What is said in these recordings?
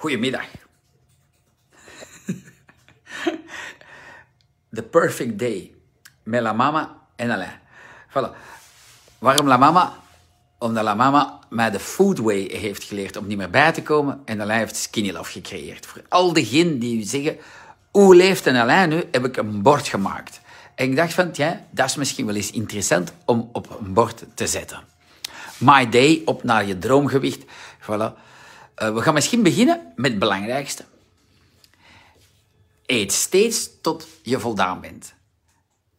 Goedemiddag. The perfect day. Met la mama en Alain. Voilà. Waarom la mama? Omdat la mama mij de foodway heeft geleerd om niet meer bij te komen. En Alain heeft Skinny Love gecreëerd. Voor al diegenen die zeggen, hoe leeft een Alain nu? Heb ik een bord gemaakt. En ik dacht van, ja, dat is misschien wel eens interessant om op een bord te zetten. My day, op naar je droomgewicht. Voilà. Uh, we gaan misschien beginnen met het belangrijkste. Eet steeds tot je voldaan bent.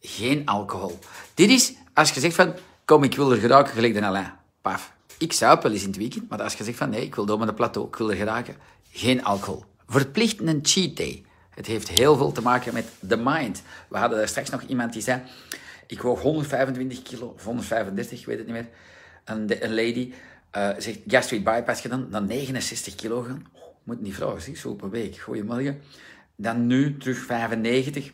Geen alcohol. Dit is als je zegt van, kom, ik wil er geraken gelijk de Alain. Paf. Ik zou wel eens in het weekend, maar als je zegt van, nee, ik wil door met de plateau, ik wil er geraken. Geen alcohol. Verplicht een cheat day. Het heeft heel veel te maken met de mind. We hadden daar straks nog iemand die zei, ik woog 125 kilo, of 135, ik weet het niet meer. En een lady uh, zegt, gastric bypass gedaan, dan 69 kilo. Oh, moet niet vragen, zie, zo per week. Goedemorgen. Dan nu terug 95.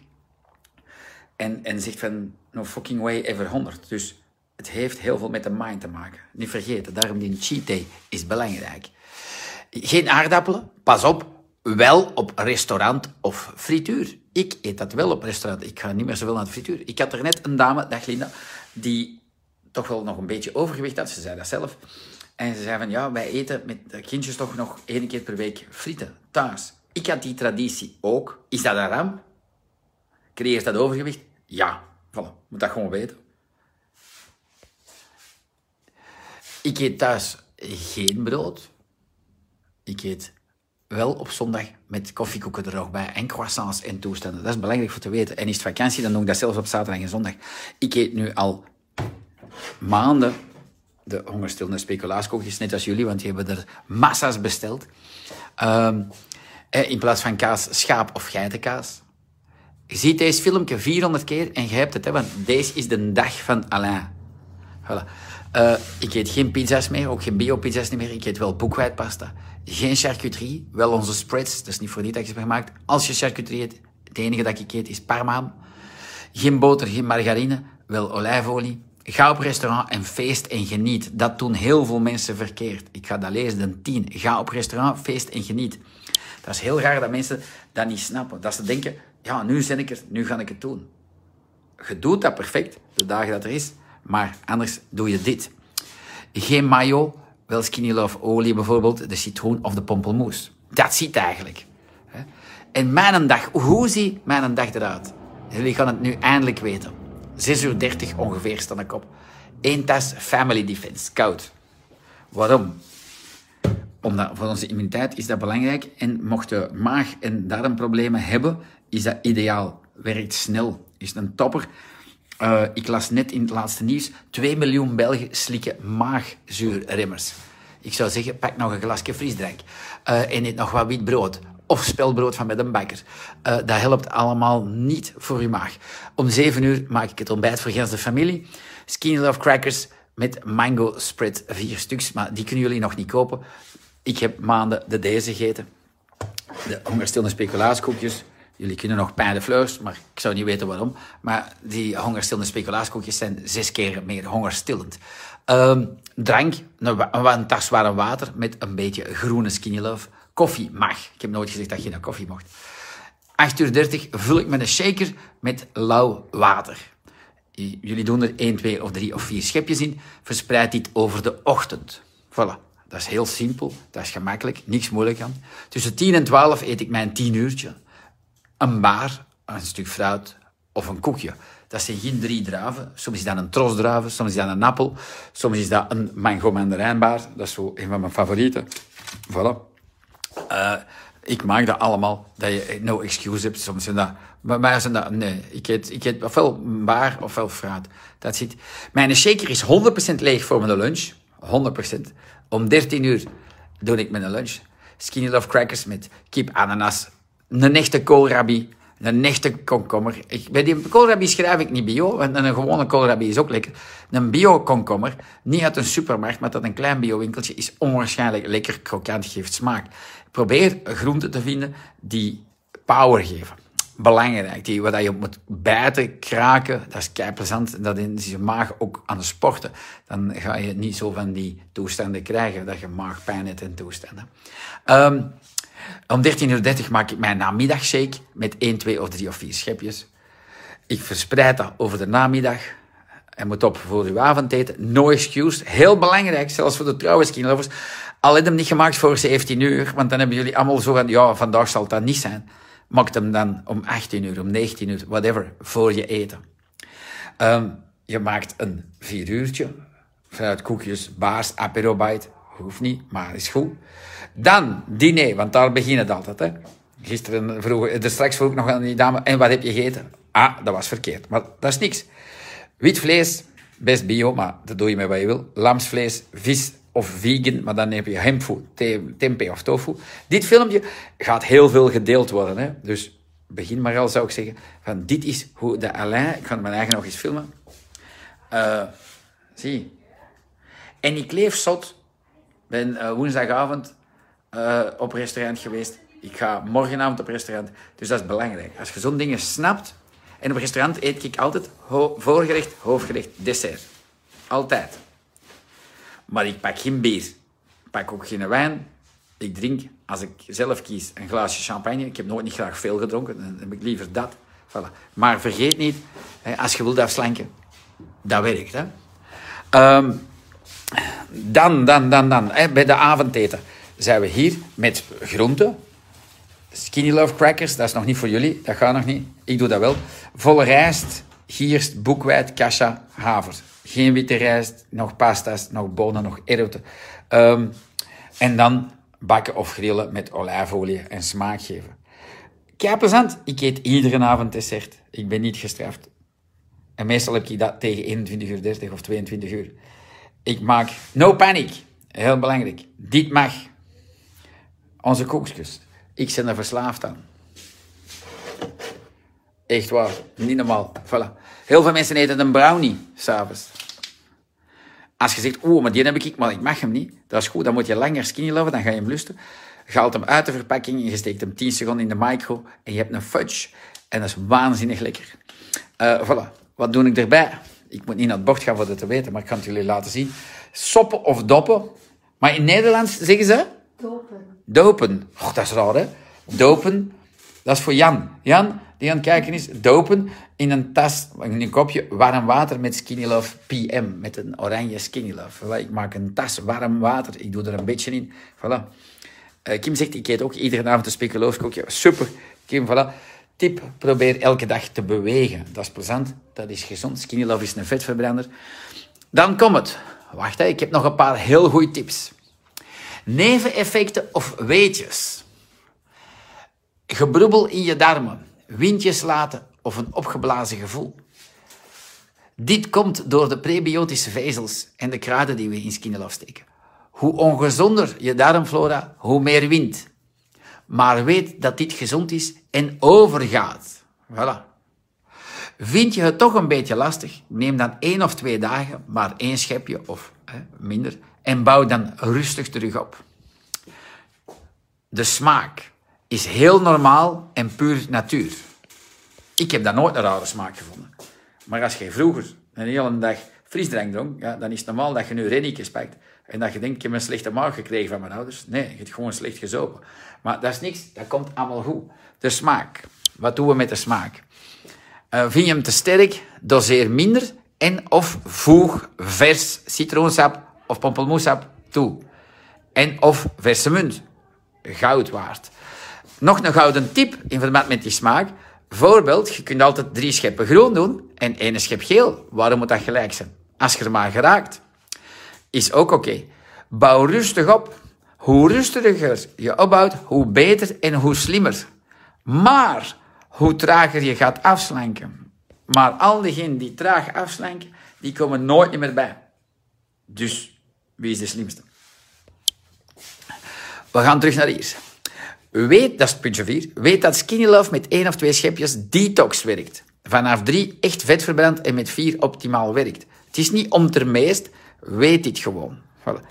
En, en zegt van, no fucking way ever 100. Dus het heeft heel veel met de mind te maken. Niet vergeten, daarom die cheat day is belangrijk. Geen aardappelen, pas op, wel op restaurant of frituur. Ik eet dat wel op restaurant. Ik ga niet meer zoveel naar de frituur. Ik had er net een dame, dag Linda, die toch wel nog een beetje overgewicht had. Ze zei dat zelf. En ze zei van, ja, wij eten met de kindjes toch nog één keer per week frieten, thuis. Ik had die traditie ook. Is dat een ramp? Creëert dat overgewicht? Ja. Voilà, moet dat gewoon weten. Ik eet thuis geen brood. Ik eet wel op zondag met koffiekoeken er nog bij en croissants en toestanden. Dat is belangrijk voor te weten. En is het vakantie, dan doe ik dat zelfs op zaterdag en zondag. Ik eet nu al maanden de hongerstillende speculaaskoekjes, net als jullie, want die hebben er massa's besteld. Um, in plaats van kaas, schaap- of geitenkaas. Je ziet deze filmpje 400 keer en je hebt het, hè, want deze is de dag van Alain. Voilà. Uh, ik eet geen pizza's meer, ook geen bio-pizza's meer. Ik eet wel boekwijdpasta. Geen charcuterie, wel onze spreads. Dat is niet voor die dat je gemaakt. Als je charcuterie eet, het enige dat ik eet is parmaan. Geen boter, geen margarine, wel olijfolie. Ga op restaurant en feest en geniet. Dat doen heel veel mensen verkeerd. Ik ga dat lezen, de 10. Ga op restaurant, feest en geniet. Dat is heel raar dat mensen dat niet snappen. Dat ze denken, ja, nu ben ik er, nu ga ik het doen. Je doet dat perfect, de dagen dat er is. Maar anders doe je dit. Geen mayo, wel skinny love olie bijvoorbeeld, de citroen of de pompelmoes. Dat ziet eigenlijk. En mijn dag, hoe ziet mijn dag eruit? Jullie gaan het nu eindelijk weten. 6 uur 30 ongeveer sta ik op. Eén tas Family Defense, koud. Waarom? Omdat voor onze immuniteit is dat belangrijk. En mochten maag- en darmproblemen hebben, is dat ideaal. Werkt snel, is een topper. Uh, ik las net in het laatste nieuws, 2 miljoen Belgen slikken maagzuurremmers. Ik zou zeggen, pak nog een glasje frisdrank. Uh, en eet nog wat wit brood. Of spelbrood van met een bakker. Uh, dat helpt allemaal niet voor je maag. Om 7 uur maak ik het ontbijt voor de familie. Skinny Love Crackers met mango spread, vier stuks. Maar die kunnen jullie nog niet kopen. Ik heb maanden de deze gegeten. De hongerstillende speculaaskoekjes. Jullie kunnen nog pain de fleurs, maar ik zou niet weten waarom. Maar die hongerstillende speculaaskoekjes zijn zes keer meer hongerstillend. Um, drank, een, een tas warm water met een beetje groene skinny love. Koffie mag. Ik heb nooit gezegd dat je naar koffie mocht. 8 uur 30 vul ik een shaker met lauw water. Jullie doen er 1, 2 of 3 of 4 schepjes in. Verspreid dit over de ochtend. Voilà. Dat is heel simpel. Dat is gemakkelijk. Niks moeilijk aan. Tussen 10 en 12 eet ik mijn 10 uurtje een baar, een stuk fruit of een koekje. Dat zijn geen drie druiven. Soms is dat een tros druiven, soms is dat een appel, soms is dat een mango mandarijnbaar. Dat is zo een van mijn favorieten. Voilà. Uh, ik maak dat allemaal, dat je no excuse hebt. Soms dat, mij zijn dat, nee, ik eet, ik eet ofwel baar ofwel fruit. Dat zit. Mijn shaker is 100% leeg voor mijn lunch. 100%. Om 13 uur doe ik mijn lunch. Skinny Love Crackers met kip, ananas, een echte koolrabi, een echte komkommer. Bij die koolrabi schrijf ik niet bio, want een gewone koolrabi is ook lekker. Een bio-komkommer, niet uit een supermarkt, maar uit een klein bio-winkeltje, is onwaarschijnlijk lekker krokant, geeft smaak. Probeer groenten te vinden die power geven. Belangrijk, die, wat je moet bijten, kraken, dat is kei plezant. Dat is je maag ook aan de sporten. Dan ga je niet zo van die toestanden krijgen, dat je maagpijn hebt en toestanden. Um, Om 13.30 uur maak ik mijn namiddagshake met 1, 2 of 3 of 4 schepjes. Ik verspreid dat over de namiddag. En moet op voor uw avondeten. No excuse. Heel belangrijk, zelfs voor de trouwe skinlovers. Al heb hem niet gemaakt voor 17 uur, want dan hebben jullie allemaal zo van, ja, vandaag zal dat niet zijn. Maak hem dan om 18 uur, om 19 uur, whatever, voor je eten. Um, je maakt een 4 uurtje, vanuit koekjes, baars, aperobite, hoeft niet, maar is goed. Dan diner, want daar begint het altijd. Hè. Gisteren vroeg, er straks vroeg ik nog aan die dame, en wat heb je gegeten? Ah, dat was verkeerd, maar dat is niks. Wit vlees, best bio, maar dat doe je met wat je wil. Lamsvlees, vis of vegan, maar dan heb je hemfood, tempeh of tofu. Dit filmpje gaat heel veel gedeeld worden. Hè? Dus begin maar al, zou ik zeggen. Van dit is hoe de Alain... Ik ga mijn eigen nog eens filmen. Uh, zie. En ik leef zot. ben uh, woensdagavond uh, op restaurant geweest. Ik ga morgenavond op restaurant. Dus dat is belangrijk. Als je zo'n dingen snapt... En op restaurant eet ik altijd voorgerecht, hoofdgerecht, dessert. Altijd. Maar ik pak geen bier. Ik pak ook geen wijn. Ik drink, als ik zelf kies, een glaasje champagne. Ik heb nooit niet graag veel gedronken. Dan heb ik liever dat. Voilà. Maar vergeet niet, als je wilt afslanken, dat werkt. Hè? Um, dan, dan, dan, dan. Bij de avondeten zijn we hier met groenten. Skinny Love Crackers, dat is nog niet voor jullie. Dat gaat nog niet. Ik doe dat wel. Volle rijst, gierst, boekwijd, kasha, haver. Geen witte rijst, nog pasta's, nog bonen, nog eroten. Um, en dan bakken of grillen met olijfolie en smaak geven. Plezant. Ik eet iedere avond dessert. Ik ben niet gestraft. En meestal heb ik dat tegen 21.30 uur of 22 uur. Ik maak no panic. Heel belangrijk. Dit mag. Onze koekjes. Ik ben er verslaafd aan. Echt waar. Niet normaal. Voilà. Heel veel mensen eten een brownie s'avonds. Als je zegt, oh, maar die heb ik, maar ik mag hem niet. Dat is goed, dan moet je langer skinny loven, dan ga je hem lusten. Haalt hem uit de verpakking, je steekt hem 10 seconden in de micro en je hebt een fudge. En dat is waanzinnig lekker. Uh, voilà. Wat doe ik erbij? Ik moet niet naar het bord gaan voor dat te weten, maar ik kan het jullie laten zien. Soppen of doppen. Maar in Nederlands zeggen ze? Dopen. Dopen. Och, dat is raar, hè? Dopen. Dat is voor Jan. Jan, die aan het kijken is, dopen in een tas, in een kopje warm water met Skinny Love PM, met een oranje Skinny Love. Ik maak een tas warm water, ik doe er een beetje in. Voilà. Uh, Kim zegt, ik eet ook iedere avond een speculoos Super, Kim, voilà. Tip, probeer elke dag te bewegen. Dat is plezant, dat is gezond. Skinny Love is een vetverbrander. Dan komt het. Wacht, hè, ik heb nog een paar heel goede tips. Neveneffecten of weetjes. Gebrubbel in je darmen windjes laten of een opgeblazen gevoel. Dit komt door de prebiotische vezels en de kruiden die we in skinel afsteken. Hoe ongezonder je darmflora, hoe meer wind. Maar weet dat dit gezond is en overgaat. Voilà. Vind je het toch een beetje lastig? Neem dan één of twee dagen, maar één schepje of hè, minder, en bouw dan rustig terug op. De smaak is heel normaal en puur natuur. Ik heb dat nooit een rare smaak gevonden. Maar als je vroeger een hele dag frisdrank dronk, ja, dan is het normaal dat je nu renniekjes pakt. En dat je denkt, ik heb een slechte maag gekregen van mijn ouders. Nee, je hebt gewoon slecht gezopen. Maar dat is niks, dat komt allemaal goed. De smaak. Wat doen we met de smaak? Uh, vind je hem te sterk, doseer minder en of voeg vers citroensap of pompelmoesap toe. En of verse munt. Goud waard. Nog een gouden tip in verband met die smaak. Voorbeeld, je kunt altijd drie scheppen groen doen en één schep geel. Waarom moet dat gelijk zijn? Als je er maar geraakt. Is ook oké. Bouw rustig op. Hoe rustiger je opbouwt, hoe beter en hoe slimmer. Maar hoe trager je gaat afslanken. Maar al diegenen die traag afslanken, die komen nooit meer bij. Dus wie is de slimste? We gaan terug naar hier. Weet, dat is puntje 4, weet dat Skinny Love met één of twee schepjes detox werkt. Vanaf drie echt vet verbrandt en met vier optimaal werkt. Het is niet om ter meest, weet dit gewoon. Voilà.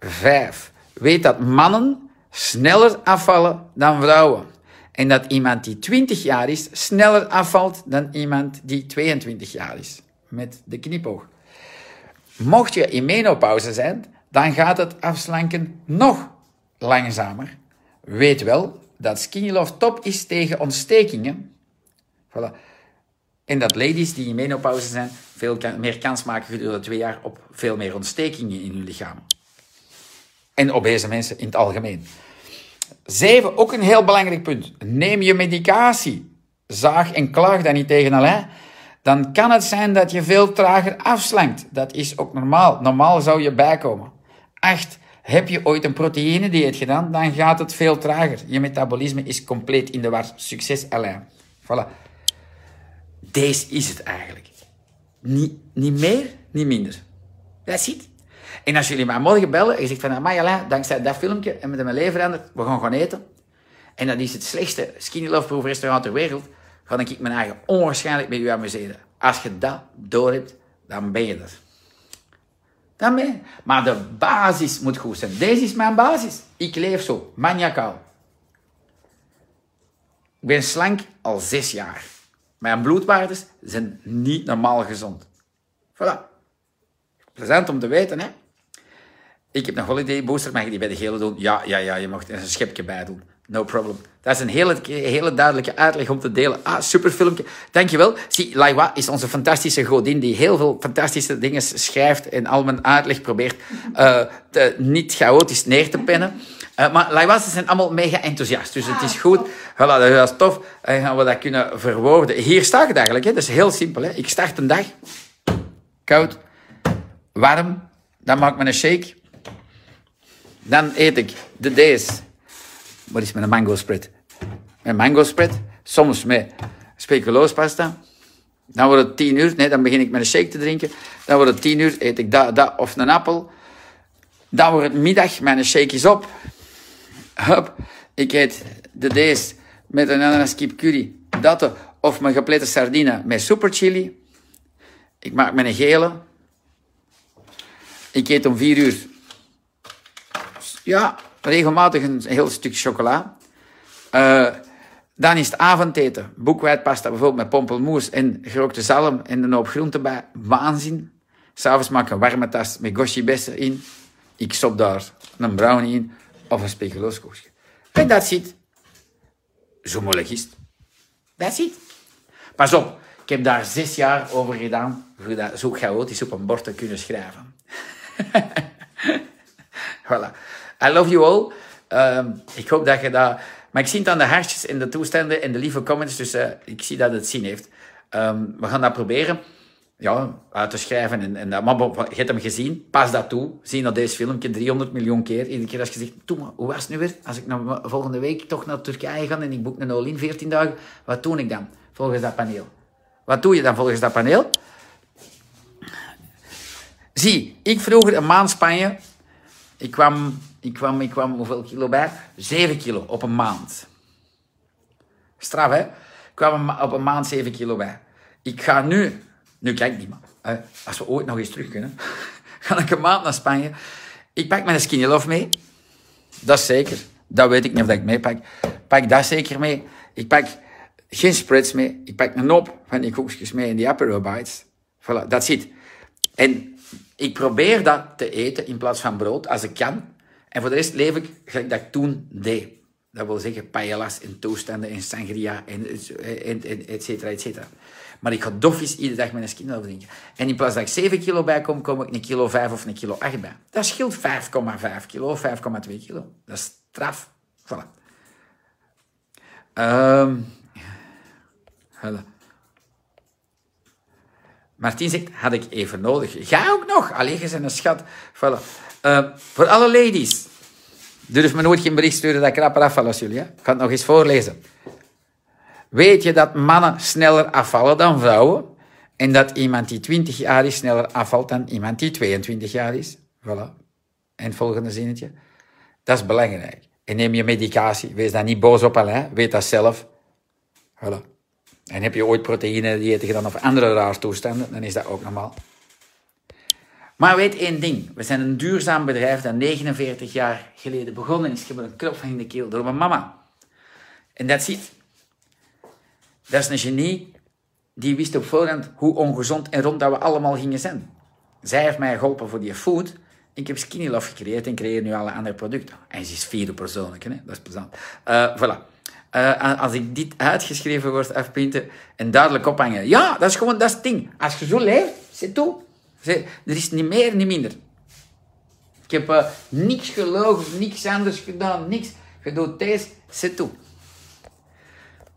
Vijf, weet dat mannen sneller afvallen dan vrouwen. En dat iemand die 20 jaar is, sneller afvalt dan iemand die 22 jaar is. Met de knipoog. Mocht je in menopauze zijn, dan gaat het afslanken nog langzamer weet wel dat Skinny top is tegen ontstekingen. Voilà. En dat ladies die in menopauze zijn, veel meer kans maken gedurende twee jaar op veel meer ontstekingen in hun lichaam. En obese mensen in het algemeen. Zeven, ook een heel belangrijk punt. Neem je medicatie. Zaag en klaag dat niet tegen Alain. Dan kan het zijn dat je veel trager afslankt. Dat is ook normaal. Normaal zou je bijkomen. Acht, heb je ooit een proteïne-dieet gedaan, dan gaat het veel trager. Je metabolisme is compleet in de war. Succes, Alain. Voilà. Deze is het eigenlijk. Niet, niet meer, niet minder. Dat ziet. En als jullie mij morgen bellen en je zegt van, amai dankzij dat filmpje en met mijn leven veranderd, we gaan gaan eten. En dat is het slechtste skinny love proof restaurant ter wereld, ga ik mijn eigen onwaarschijnlijk met u amuseren. Als je dat door hebt, dan ben je er. Dan ben je. Maar de basis moet goed zijn. Deze is mijn basis. Ik leef zo, maniacaal. Ik ben slank al zes jaar. Mijn bloedwaardes zijn niet normaal gezond. Voilà. Plezant om te weten, hè? Ik heb wel idee, booster, mag je die bij de gele doen? Ja, ja, ja, je mag er een schepje bij doen. No problem. Dat is een hele, hele duidelijke uitleg om te delen. Ah, super filmpje. Dankjewel. Zie, Laiwa is onze fantastische godin die heel veel fantastische dingen schrijft en al mijn uitleg probeert uh, te, niet chaotisch neer te pennen. Uh, maar Laiwa's zijn allemaal mega enthousiast. Dus het is ah, goed. Voilà, dat is tof. En gaan we dat kunnen verwoorden. Hier staat het eigenlijk. Hè. Dat is heel simpel. Hè. Ik start een dag. Koud. Warm. Dan maak ik een shake. Dan eet ik de deze. Wat is met een mango spread? Met mango spread. Soms met speculoospasta. Dan wordt het tien uur. Nee, dan begin ik met een shake te drinken. Dan wordt het tien uur. Eet ik dat, dat of een appel. Dan wordt het middag. Mijn shake is op. Hup. Ik eet de deze met een ananas kip curry. Dat of mijn geplette sardine met super chili. Ik maak mijn gele. Ik eet om vier uur ja, regelmatig een heel stuk chocola. Uh, dan is het avondeten. Boekwijdpasta bijvoorbeeld met pompelmoes en gerookte zalm en een hoop groenten bij. Waanzin. S'avonds maak ik een warme tas met goshi bessen in. Ik stop daar een brownie in of een speculooskoekje. En dat zit. Zo moeilijk is het. Dat zit. Pas op, ik heb daar zes jaar over gedaan zo chaotisch op een bord te kunnen schrijven. voilà. I love you all. Ehm, ik hoop dat je dat... Maar ik zie het aan de hartjes en de toestanden en de lieve comments, dus uh, ik zie dat het zin heeft. Um, we gaan dat proberen ja, uit te schrijven. En, en, maar je hebt hem gezien, pas dat toe. Zie dat deze filmpje 300 miljoen keer. Iedere keer als je zegt, hoe was het nu weer? Als ik nou volgende week toch naar Turkije ga en ik boek een all-in 14 dagen, wat doe ik dan volgens dat paneel? Wat doe je dan volgens dat paneel? Zie, ik vroeger een maand Spanje. Ik kwam ik kwam, ik kwam hoeveel kilo bij? 7 kilo op een maand. Straf, hè? Ik kwam op een maand 7 kilo bij. Ik ga nu, nu kijk niet maar, als we ooit nog eens terug kunnen, ga ik een maand naar Spanje. Ik pak mijn skinny love mee. Dat is zeker. Dat weet ik niet of ik mee pak. Dat zeker mee. Ik pak geen spreads mee. Ik pak een hoop van die koekjes mee en die Aperol Bites. Voilà, dat zit. En ik probeer dat te eten in plaats van brood, als ik kan. En voor de rest leef ik gelijk dat ik toen deed. Dat wil zeggen paellas en toestanden en sangria en, en, en et cetera, et cetera. Maar ik ga dofjes iedere dag mijn skin drinken. En in plaats dat ik 7 kilo bij kom, kom ik een kilo 5 of een kilo 8 bij. Dat scheelt 5,5 kilo, 5,2 kilo. Dat is straf. Voilà. Um, Martien zegt, had ik even nodig. Ga ook nog. Alleen, je bent een schat. Voilà. Uh, voor alle ladies. Durf me nooit geen bericht sturen dat ik rapper afval als jullie. Ik ga het nog eens voorlezen. Weet je dat mannen sneller afvallen dan vrouwen? En dat iemand die 20 jaar is sneller afvalt dan iemand die 22 jaar is? Voilà. En het volgende zinnetje. Dat is belangrijk. En neem je medicatie. Wees daar niet boos op, hè? weet dat zelf. Voilà. En heb je ooit proteïne diëten gedaan of andere raar toestanden, dan is dat ook normaal. Maar weet één ding. We zijn een duurzaam bedrijf dat 49 jaar geleden begonnen is. Ik heb een klop van in de keel door mijn mama. En dat ziet. Dat is een genie die wist op voorhand hoe ongezond en rond dat we allemaal gingen zijn. Zij heeft mij geholpen voor die food. Ik heb Skinny Love gecreëerd en creëer nu alle andere producten. En ze is vierde persoonlijk, hè? dat is plezant. Uh, voilà. Uh, als ik dit uitgeschreven word, afprinten en duidelijk ophangen. Ja, dat is gewoon dat is het ding. Als je zo leeft, zit toe. Er is niet meer, niet minder. Ik heb uh, niks gelogen, niks anders gedaan, niks. Je doet deze, zit toe.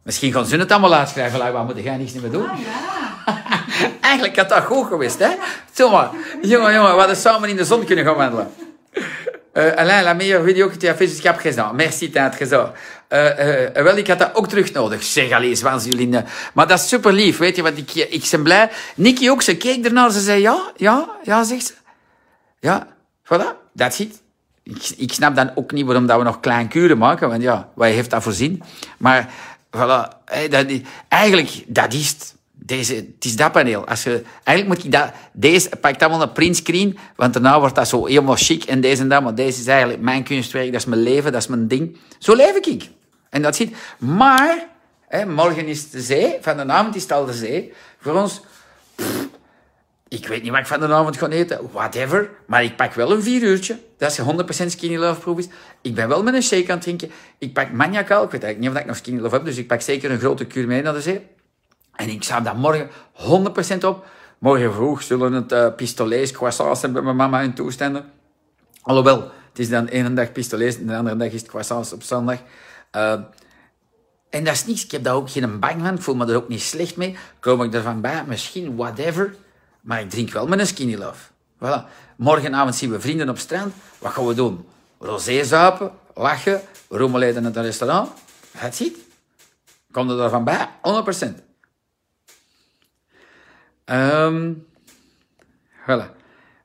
Misschien gaan ze het allemaal uitschrijven. Like, wat moet jij niks meer doen? Ah, ja. Eigenlijk had dat goed geweest, hè? Zo maar. Jongen, jongen, we hadden samen in de zon kunnen gaan wandelen. Uh, Alain, la meilleure video que tu as fait jusqu'à présent. Merci, t'as trésor. Uh, uh, wel, ik had dat ook terug nodig. Zeg, allee, Zwansjuline. Maar dat is super lief, weet je, want ik, ik ben blij. Nicky ook, ze keek ernaar, ze zei ja, ja, ja, zegt ze. Ja, voilà, that's it. Ik, ik snap dan ook niet waarom dat we nog klein kuren maken, want ja, wat heeft dat voor zin? Maar, voilà, dat, eigenlijk, dat is het. Deze, het is dat paneel. Als je, eigenlijk moet ik dat, deze pak allemaal een printscreen, want daarna wordt dat zo helemaal chic en deze en dat, maar deze is eigenlijk mijn kunstwerk, dat is mijn leven, dat is mijn ding. Zo leef ik. En dat ziet. Maar, hè, morgen is de zee, van de avond is het al de zee. Voor ons, ik weet niet wat ik van de avond ga eten, whatever, maar ik pak wel een vier uurtje. Dat is 100% skinny love proof is. Ik ben wel met een shake aan het drinken. Ik pak maniacal, ik weet eigenlijk niet of ik nog skinny love heb, dus ik pak zeker een grote kuur mee naar de zee. En ik sta daar morgen 100% op. Morgen vroeg zullen het uh, pistolets, croissants hebben met mijn mama en toestanden. Alhoewel, het is dan ene dag pistolets en de andere dag is het croissants op zondag. Uh, en dat is niets. Ik heb daar ook geen bang van. Ik voel me er ook niet slecht mee. Kom ik ervan bij? Misschien, whatever. Maar ik drink wel met een skinny love. Voilà. Morgenavond zien we vrienden op strand. Wat gaan we doen? Rosé zuipen, lachen, roemelen in het restaurant. Het ziet. Komt er ervan bij? 100%. Um, voilà.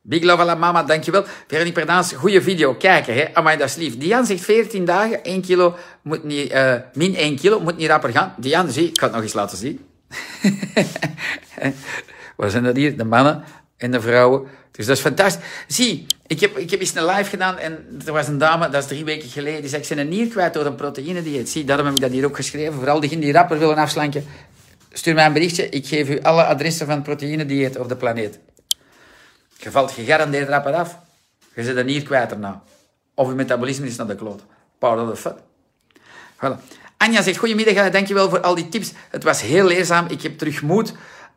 Big love à la mama, dankjewel. Veronique Perdaans, goede video. Kijken, hè. Amai, dat is lief. Dian zegt 14 dagen, 1 kilo moet niet, uh, min 1 kilo, moet niet rapper gaan. Dian, zie, ik ga het nog eens laten zien. Waar zijn dat hier? De mannen en de vrouwen. Dus dat is fantastisch. Zie, ik heb, ik heb eens een live gedaan en er was een dame, dat is drie weken geleden, die zei, ik ben een nier kwijt door een proteïne-dieet. Zie, daarom heb ik dat hier ook geschreven. Vooral diegenen die rapper willen afslanken, Stuur mij een berichtje. Ik geef u alle adressen van proteïnedieet op de planeet. Je valt gegarandeerd rapper af. Je zit er niet kwijt erna. Of je metabolisme is naar de kloot. Of the fat. Voilà. Anja zegt, goedemiddag, dankjewel voor al die tips. Het was heel leerzaam. Ik heb terug moed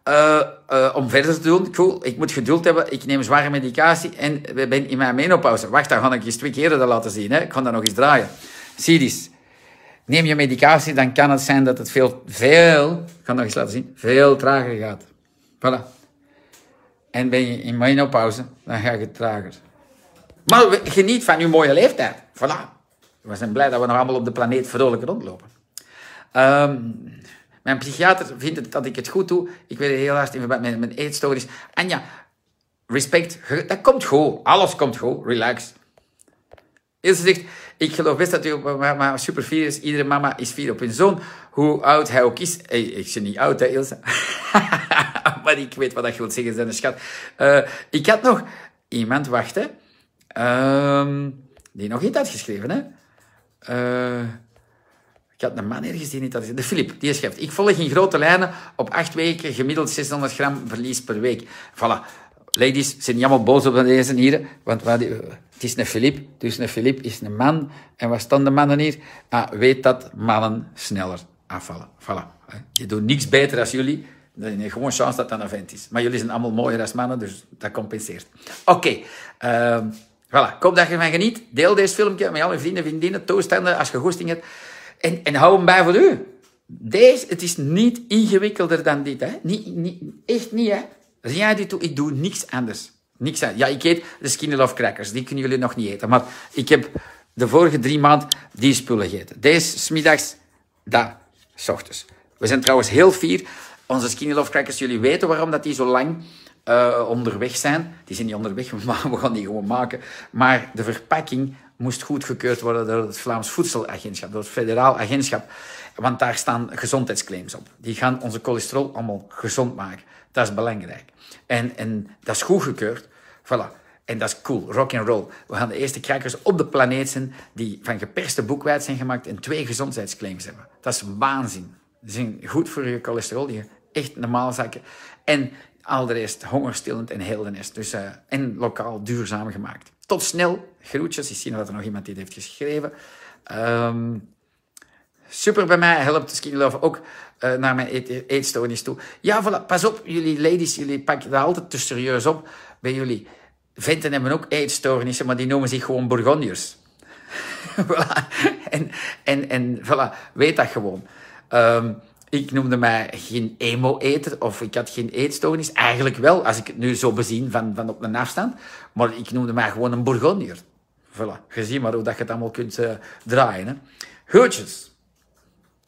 uh, uh, om verder te doen. Cool, ik moet geduld hebben. Ik neem zware medicatie en ben in mijn menopauze. Wacht, dan ga ik eens twee keer dat laten zien. Hè. Ik ga dat nog eens draaien. Zie neem je medicatie, dan kan het zijn dat het veel, veel, ik kan nog eens laten zien, veel trager gaat. Voilà. En ben je in menopauze, dan gaat het trager. Maar geniet van je mooie leeftijd. Voilà. We zijn blij dat we nog allemaal op de planeet vrolijk rondlopen. Um, mijn psychiater vindt dat ik het goed doe. Ik weet heel hard in verband met mijn eetstoornis. Anja, respect, dat komt goed. Alles komt goed. Relax. Ilse zegt, ik geloof best dat mama super fier is. Iedere mama is fier op hun zoon. Hoe oud hij ook is. Ik ben niet oud, hè, Ilse. maar ik weet wat dat wil zeggen, zijn schat. Uh, ik had nog iemand wachten. Uh, die nog iets had geschreven, hè. Uh, ik had een man ergens die niet had De Filip, die schrijft. Ik volg in grote lijnen op acht weken gemiddeld 600 gram verlies per week. Voilà. Ladies, zijn niet allemaal boos op deze hier, want wat, het is een Filip, dus een Filip is een man. En wat staan de mannen hier? Ah, weet dat mannen sneller afvallen. Voilà. Je doet niks beter als jullie. Dan heb gewoon chance dat dat een vent is. Maar jullie zijn allemaal mooier als mannen, dus dat compenseert. Oké. Okay. Uh, voilà. Ik hoop dat je ervan geniet. Deel deze filmpje met al je vrienden, vriendinnen, toestanden, als je goesting hebt. En, en hou hem bij voor u. Deze, het is niet ingewikkelder dan dit. Hè? Niet, niet, echt niet, hè. Rien du tout. Ik doe niks anders. Niks. Ja, ik eet de Skinny Love crackers. Die kunnen jullie nog niet eten. Maar ik heb de vorige drie maanden die spullen gegeten. Deze smiddags, dat s ochtends. We zijn trouwens heel fier. Onze Skinny Love crackers, jullie weten waarom dat die zo lang uh, onderweg zijn. Die zijn niet onderweg, maar we gaan die gewoon maken. Maar de verpakking moest goedgekeurd worden door het Vlaams Voedselagentschap, door het federaal agentschap. Want daar staan gezondheidsclaims op. Die gaan onze cholesterol allemaal gezond maken. Dat is belangrijk. En, en dat is goedgekeurd. Voilà. En dat is cool, rock and roll. We gaan de eerste crackers op de planeet zijn die van geperste boekwijd zijn gemaakt en twee gezondheidsclaims hebben. Dat is waanzin. Die zijn goed voor je cholesterol, die echt normaal zakken. En al hongerstillend en heel de. Dus, uh, en lokaal duurzaam gemaakt. Tot snel. Groetjes. Ik zie dat er nog iemand die het heeft geschreven. Ehm, super bij mij. Helpt Skinny Love ook uh, naar mijn eet, eetstoornis toe. Ja, voilà. Pas op, jullie ladies. Jullie pakken dat altijd te serieus op. Bij jullie. Venten hebben ook eetstoornissen, maar die noemen zich gewoon Bourgondiërs. En, en, en voilà. Weet dat gewoon. Um, ik noemde mij geen emo-eter of ik had geen eetstoornis. Eigenlijk wel, als ik het nu zo bezien van, van op een afstand. Maar ik noemde mij gewoon een Bourgondier. Voilà, je ziet maar hoe dat je het allemaal kunt uh, draaien. Hè.